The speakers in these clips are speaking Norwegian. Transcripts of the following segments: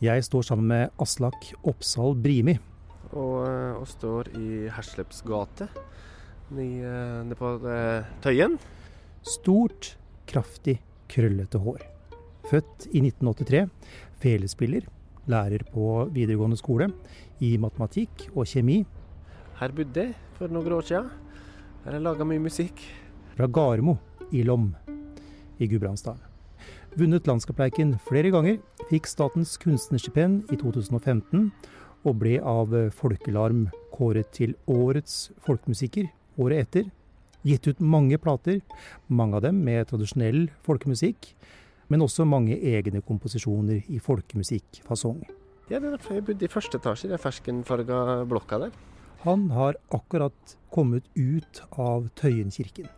Jeg står sammen med Aslak Oppsal Brimi. Og, eh, og står i Hersleps gate nede på eh, Tøyen. Stort, kraftig, krøllete hår. Født i 1983. Felespiller. Lærer på videregående skole i matematikk og kjemi. Her bodde jeg for noen år siden. Her har jeg laga mye musikk. Fra Garmo i Lom i Gudbrandsdalen. Vunnet landskapleiken flere ganger, fikk Statens kunstnerstipend i 2015 og ble av Folkelarm kåret til årets folkemusiker året etter. Gitt ut mange plater, mange av dem med tradisjonell folkemusikk, men også mange egne komposisjoner i folkemusikkfasong. Ja, det er derfor jeg bodde i første etasje i den ferskenfarga blokka der. Han har akkurat kommet ut av Tøyenkirken,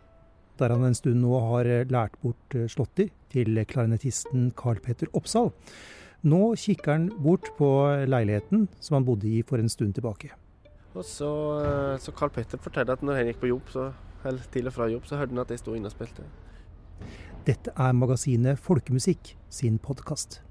der han en stund nå har lært bort slåtter til klarinettisten Carl Petter Oppsal. Nå kikker han bort på leiligheten som han bodde i for en stund tilbake. Og så, så Carl Petter fortalte at når han gikk på jobb, så, eller til og fra jobb, så hørte han at jeg sto inne og spilte. Dette er magasinet Folkemusikk sin podkast.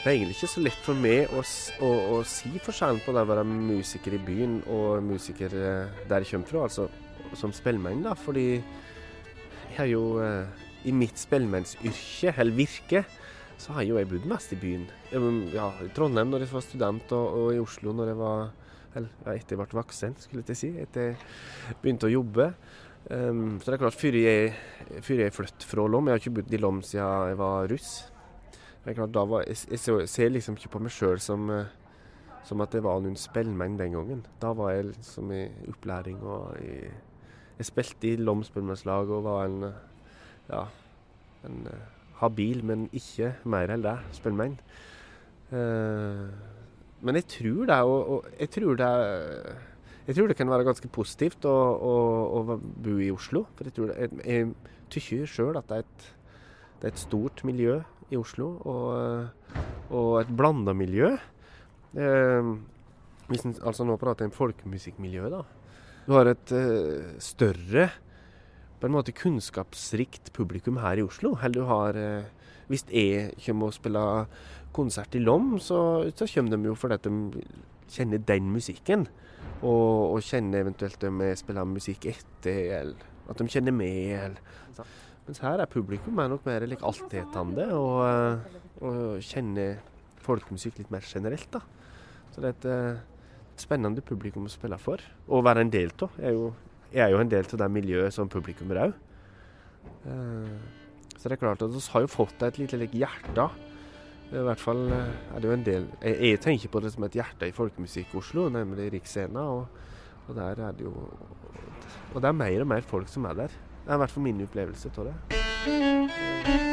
Det er egentlig ikke så lett for meg å, å, å si forskjellen på det å være musiker i byen og musiker eh, der jeg kommer fra, altså som spellemann, da. Fordi jeg har jo eh, i mitt spellemannsyrke, eller virke, så har jo jeg bodd mest i byen. Ja, I Trondheim når jeg var student, og, og i Oslo når jeg var eller ja, etter jeg ble voksen, skulle jeg si. Etter jeg begynte å jobbe. Um, så det er klart, før jeg, før jeg flyttet fra Lom Jeg har ikke bodd i Lom siden jeg var russ. Er klart, da var, jeg, jeg ser liksom ikke på meg sjøl som, som, at jeg var noen spellemann den gangen. Da var jeg liksom i opplæring og i, Jeg spilte i Lom og var en ja, en habil, men ikke mer enn det, spellemann. Uh, men jeg tror det, og, og, jeg tror det jeg tror det kan være ganske positivt å, å, å bo i Oslo. For jeg tror det, jeg, jeg tykker sjøl at det er, et, det er, et, stort miljø i Oslo, og, og et blanda miljø. Eh, hvis en altså nå prater om folkemusikkmiljø, da. Du har et eh, større, på en måte kunnskapsrikt publikum her i Oslo. Eller du har eh, Hvis jeg kommer og spiller konsert i Lom, så, så kommer de jo fordi de kjenner den musikken. Og, og kjenner eventuelt om jeg spiller musikk etter, eller at de kjenner meg. Eller, Mens her er publikum er nok mer like altetende og, og kjenner folkemusikk litt mer generelt. da. Så det er et, et spennende publikum å spille for, og være en del av. Jeg, er jo en del av det miljøet som publikum er òg. Så det er klart at vi har jo fått et lite like, hjerte i hvert fall er det jo en del Jeg, jeg tenker på det som et hjerte i folkemusikk Oslo, nemlig Riksscena. Og, og, der er det jo Og det er mer og mer folk som er der. Det er i hvert fall min opplevelse av det.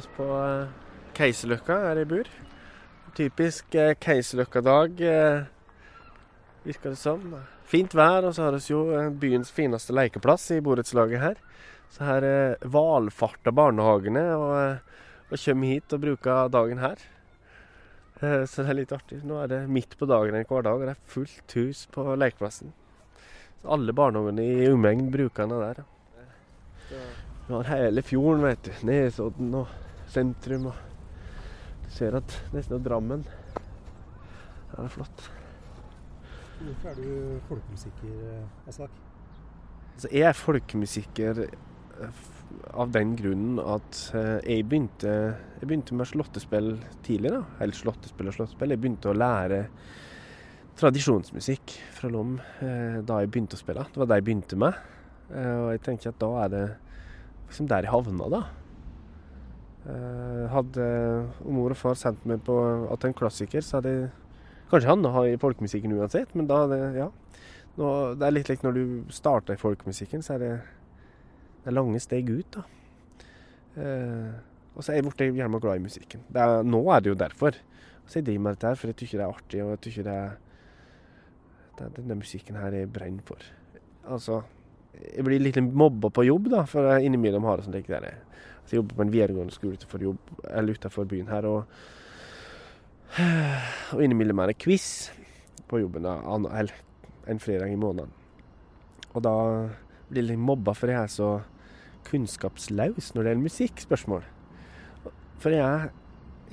Er på eh, Keiserløkka her i bur. Typisk eh, Keiserløkka-dag, eh, virker det som. Fint vær, og så har vi jo eh, byens fineste lekeplass i borettslaget her. Så her valfarter barnehagene og, og kommer hit og bruker dagen her. Så det er litt artig. Nå er det midt på dagen en hver dag, og det er fullt hus på lekeplassen. Så alle barnehagene i omegn bruker den der. Du har hele fjorden, vet du. Nesodden og sentrum. og Du ser at nesten er Drammen. Det er flott. Hvorfor er du folkemusiker, Aslak? Altså, jeg er folkemusiker eh, av den grunnen at eh, jeg begynte, jeg begynte med slåttespill tidlig. da. Eller slåttespill og slåttespill. Jeg begynte å lære tradisjonsmusikk fra Lom eh, da jeg begynte å spille. Det var det jeg begynte med. Eh, og jeg tenker at da er det liksom der jeg havna, da. Eh, hadde mor og far sendt meg på at en klassiker, så hadde jeg kanskje havna i folkemusikken uansett, men da hadde ja. Nå, det er litt likt når du starter i folkemusikken, så er det, det er lange steg ut, da. Eh, og så er jeg blitt gjerne glad i musikken. Er, nå er det jo derfor. Så jeg driver med dette her, for jeg syns det er artig, og jeg syns det det er Denne musikken her jeg brenner for. Altså Jeg blir litt mobba på jobb, da, for jeg innimellom har det sånn like der. Så jeg jobber på en videregående skole utenfor, jobb, eller utenfor byen her, og og innimellom er det quiz på jobben da, eller en fredag i måneden. Og da blir jeg mobba for jeg er så kunnskapslaus når det gjelder musikkspørsmål. For jeg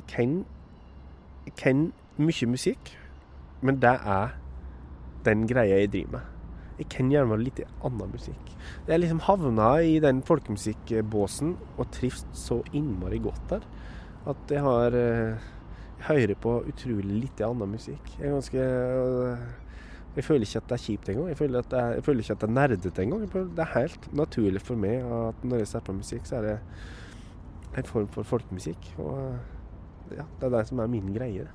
kan, jeg kan mye musikk, men det er den greia jeg driver med. Jeg kan gjerne litt annen musikk. Jeg liksom havna i den folkemusikkbåsen og trives så innmari godt der at jeg har eh, Jeg hører på utrolig litt annen musikk. Jeg er ganske øh, Jeg føler ikke at det er kjipt engang. Jeg føler, er, jeg føler ikke at det er nerdete engang. Det er helt naturlig for meg at når jeg ser på musikk, så er det en form for folkemusikk. Og ja, det er det som er min greie.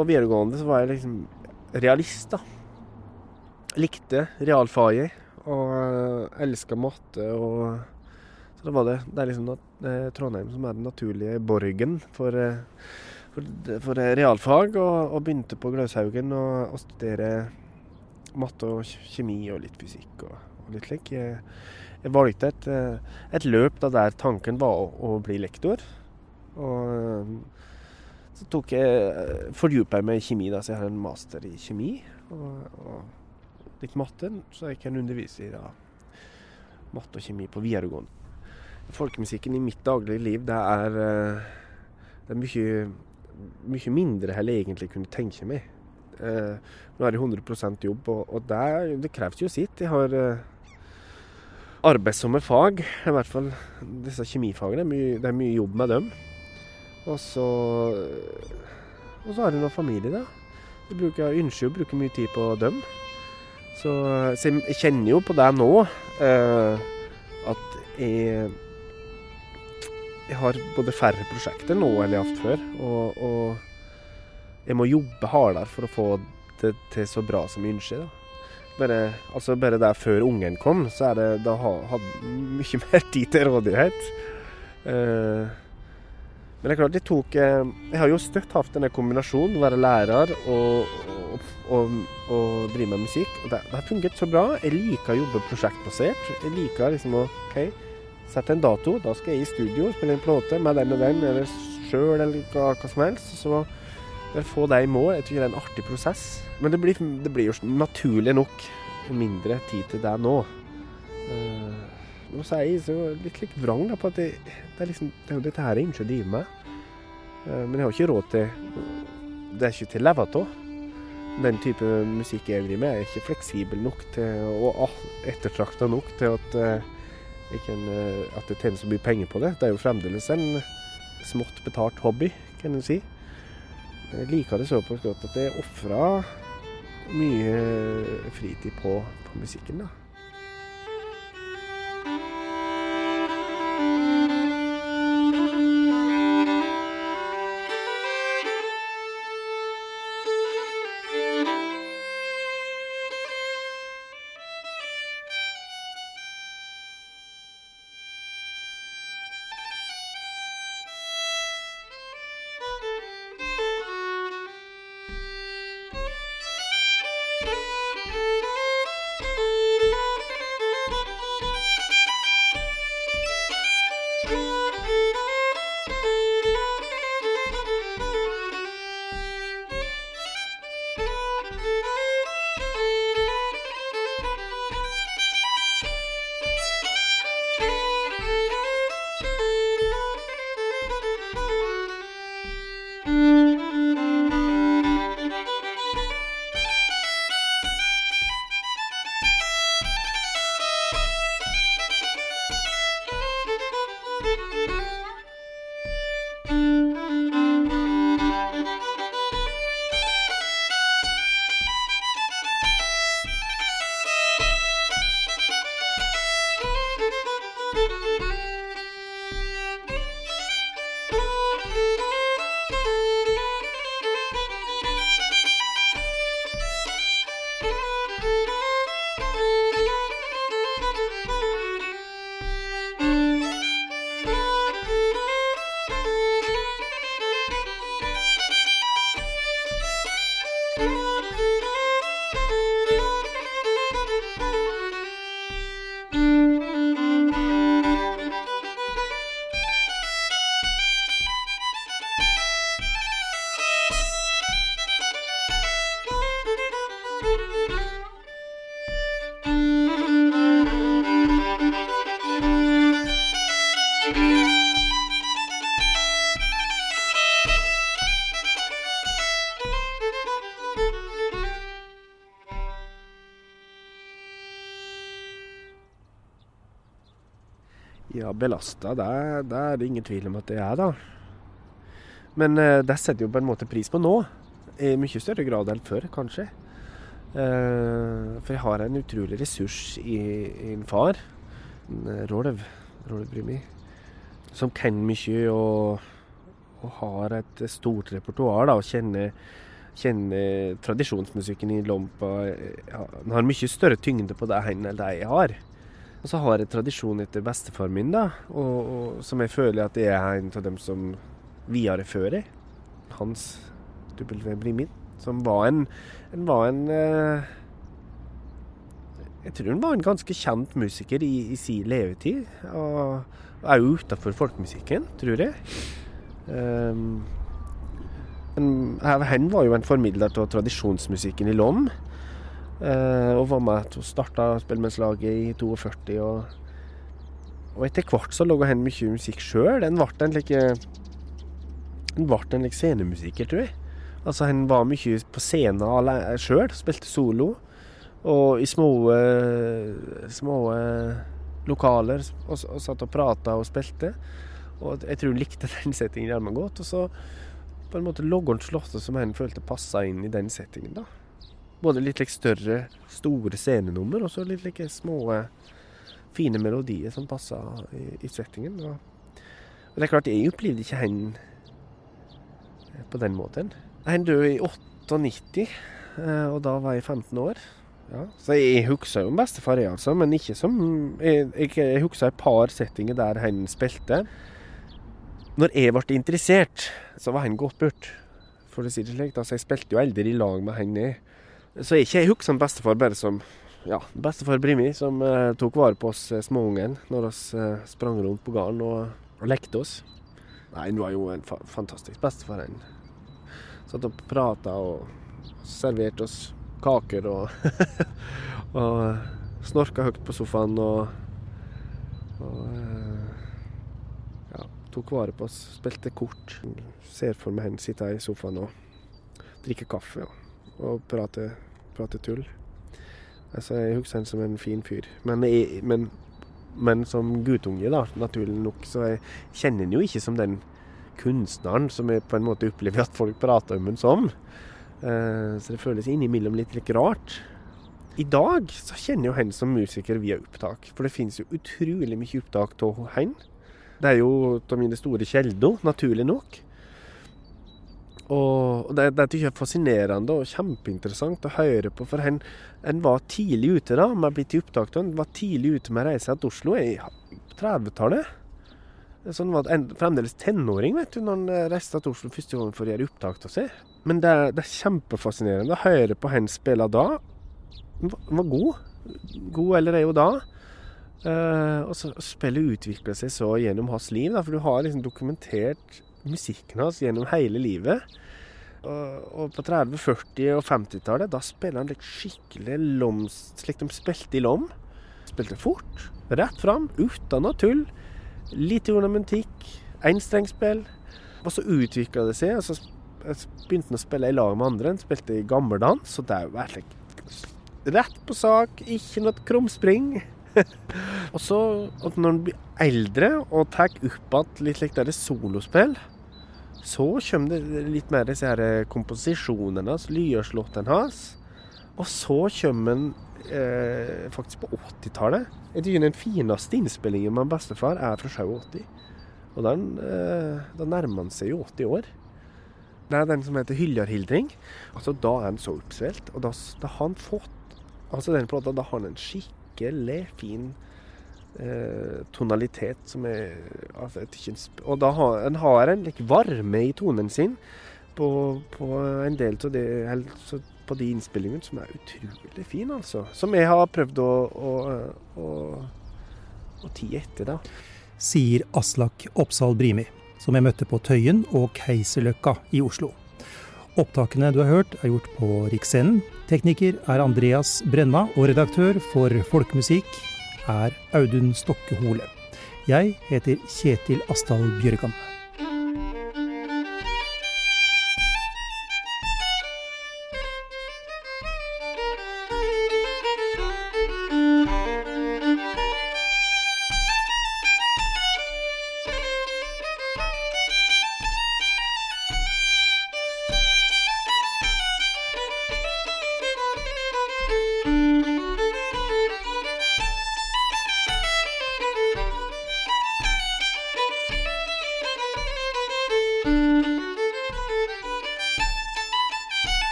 På videregående så var jeg liksom realist, da. Likte realfaget og uh, elska matte og Så da var det Det er liksom er Trondheim som er den naturlige borgen for, uh, for, for realfag, og, og, begynte på Gløshaugen å studere matte og kjemi og litt fysikk og, og litt slik. Jeg, jeg, valgte et, et løp da der tanken var å, å bli lektor. Og så tok jeg fordypa meg i kjemi, da, så jeg har en master i kjemi. Og, og litt matte, så jeg kan undervise i da, matte og kjemi på videregående. Folkemusikken i mitt daglige liv, det er, det er mye, mye mindre enn jeg egentlig kunne tenke meg. Eh, nå er det 100% jobb, og, og det, det, kreves jo sitt. Jeg har eh, arbeidsomme fag, i hvert fall disse kjemifagene. Det er mye, det er mye jobb med dem. Og så Og så har jeg noen familie, da. Jeg bruker, ønsker å bruke mye tid på dem. Så, så jeg kjenner jo på det nå, eh, at jeg Jeg har både færre prosjekter nå enn jeg har hatt før. Og, og jeg må jobbe hardere for å få det til så bra som jeg ønsker. da. Bare, altså bare der før ungen kom, så er det da hadde mye mer tid til rådighet. Eh, men det er klart, jeg tok eh, Jeg har jo støtt hatt denne kombinasjonen, være lærer og, og, og, og drive med musikk. Og det, det, har fungert så bra. Jeg liker å jobbe prosjektbasert. Jeg liker liksom å OK, sette en dato. Da skal jeg i studio, spille en plate med den og den, eller sjøl, eller hva, hva, som helst. Så bare få det i mål. Jeg tror det er en artig prosess. Men det blir, det blir jo naturlig nok mindre tid til det nå. Uh, og sier er jeg så litt, litt vrang da, på at det, det, er liksom, det er jo dette her jeg ikke driver drive med. Uh, men jeg har ikke råd til Det er ikke til å leve av. Den type musikk jeg driver med, er ikke fleksibel nok til, og ettertrakta nok til at, jeg kan, uh, at det tjener så mye penger på det. Det er jo fremdeles en smått betalt hobby, kan en si. Jeg liker det såpass godt at jeg ofrer mye fritid på, på musikken. da. Belasta. Det, det, er det ingen tvil om at det er, da. Men uh, det setter jo på en måte pris på nå. I mye større grad enn før, kanskje. Uh, for jeg har en utrolig ressurs i, i en far, en Rolv, Rolv Brimi, som kan mye og, og, har et stort repertoar og kjenner kjenner tradisjonsmusikken i Lompa ja, Han har mye større tyngde på det enn det jeg har. Og så har jeg tradisjon etter bestefaren min, da, og, og, som jeg føler at det er en av dem som viderefører. Hans W. Brimin, som var en, en, var en eh, Jeg tror han var en ganske kjent musiker i, i sin levetid. Og er jo utafor folkemusikken, tror jeg. Um, han var jo en formidler av tradisjonsmusikken i Lom. Uh, og var med til å starte spellemannslaget i 42. Og, og etter hvert så laga han mye musikk sjøl. Den ble en like Han ble en like scenemusiker, tror jeg. Altså Han var mye på scenen sjøl, spilte solo. Og i små, små lokaler og, og satt og prata og spilte. Og jeg tror han likte den settingen jævlig godt. Og så på en måte logga han slottet som han følte passa inn i den settingen. da. Både litt like, større, store scenenummer, og så litt like, små, fine melodier som passa i, i, settingen. Og, og, det er klart, jeg opplevde ikke han eh, på den måten. Han døde i 98, eh, og da var jeg 15 år. Ja, så jeg husker jo bestefar, jeg altså, men ikke som Jeg, jeg, jeg husker et par settinger der han spilte. Når jeg ble interessert, så var han gått bort, for å si det slik. Altså, jeg spilte jo aldri i lag med han. Jeg. Så er ikke jeg husker bestefar bare som ja, bestefar Brimi, som eh, tok vare på oss eh, småungene når vi eh, sprang rundt på gården og, og, lekte oss. Nei, han var jo en fa fantastisk bestefar. Han satt og prata og serverte oss kaker og, og snorka høyt på sofaen og, og ja, tok vare på oss. Spilte kort. Ser for meg han sitte i sofaen og drikke kaffe. Ja og prate, prate tull. Altså, jeg husker han som en fin fyr. Men, jeg, men, men som guttunge, da, naturlig nok, så jeg kjenner han jo ikke som den kunstneren som jeg på en måte opplever at folk prater om ham som. Uh, så det føles innimellom litt, litt rart. I dag så kjenner jo han som musiker via opptak, for det finnes jo utrolig mye opptak av han. Det er jo av mine store kilder, naturlig nok. Og det, det er fascinerende og kjempeinteressant å høre på, for en, en var tidlig ute da, med å bli til opptak. En var tidlig ute med å reise til Oslo i 30-tallet. Så han var en, fremdeles tenåring vet du, når han reiste til Oslo første gang for å gjøre opptak til seg. Men det, det, er kjempefascinerende å høre på han spille da. Han var, god. God er jo da. Uh, og så spillet utvikla seg så gjennom hans liv, da, for du har liksom dokumentert musikken hans gjennom hele livet. Og, på 30-, 40- og 50-tallet, da spiller han litt skikkelig lom, slik de spilte i lom. Spilte fort, rett fram, uten noe tull. Lite ornamentikk, enstrengspill. Og så utvikla det seg. og så begynte han å spille i lag med andre. Han spilte i gammeldans, og det var jo rett på sak, ikke noe krumspring. og så, når han blir eldre og tar opp igjen litt like solospill, så kommer det litt mer disse her eh, komposisjonene hans, lyderslåttene hans. Og så kommer han eh, faktisk på 80-tallet. Jeg tror den fineste innspillingen med bestefar er fra 87. Og den, eh, da nærmer han seg jo 80 år. Det er den som heter 'Hyljarhildring'. Altså, da er han så oppsvelt. Og da, da har han fått Altså, den plata, da har han en skikkelig fin eh, tonalitet som er altså, Og da har en har en like, varme i tonen sin på, på en del av altså, på de innspillingene som er utrolig fine, altså. Som jeg har prøvd å, å, å, å tie etter, da. Sier Aslak Oppsal Brimi, som jeg møtte på Tøyen og Keiserløkka i Oslo. Opptakene du har hørt, er gjort på Riksscenen. Tekniker er Andreas Brenna, og redaktør for Folkemusikk er Audun Stokke Hole. Jeg heter Kjetil Asdal Bjørgan.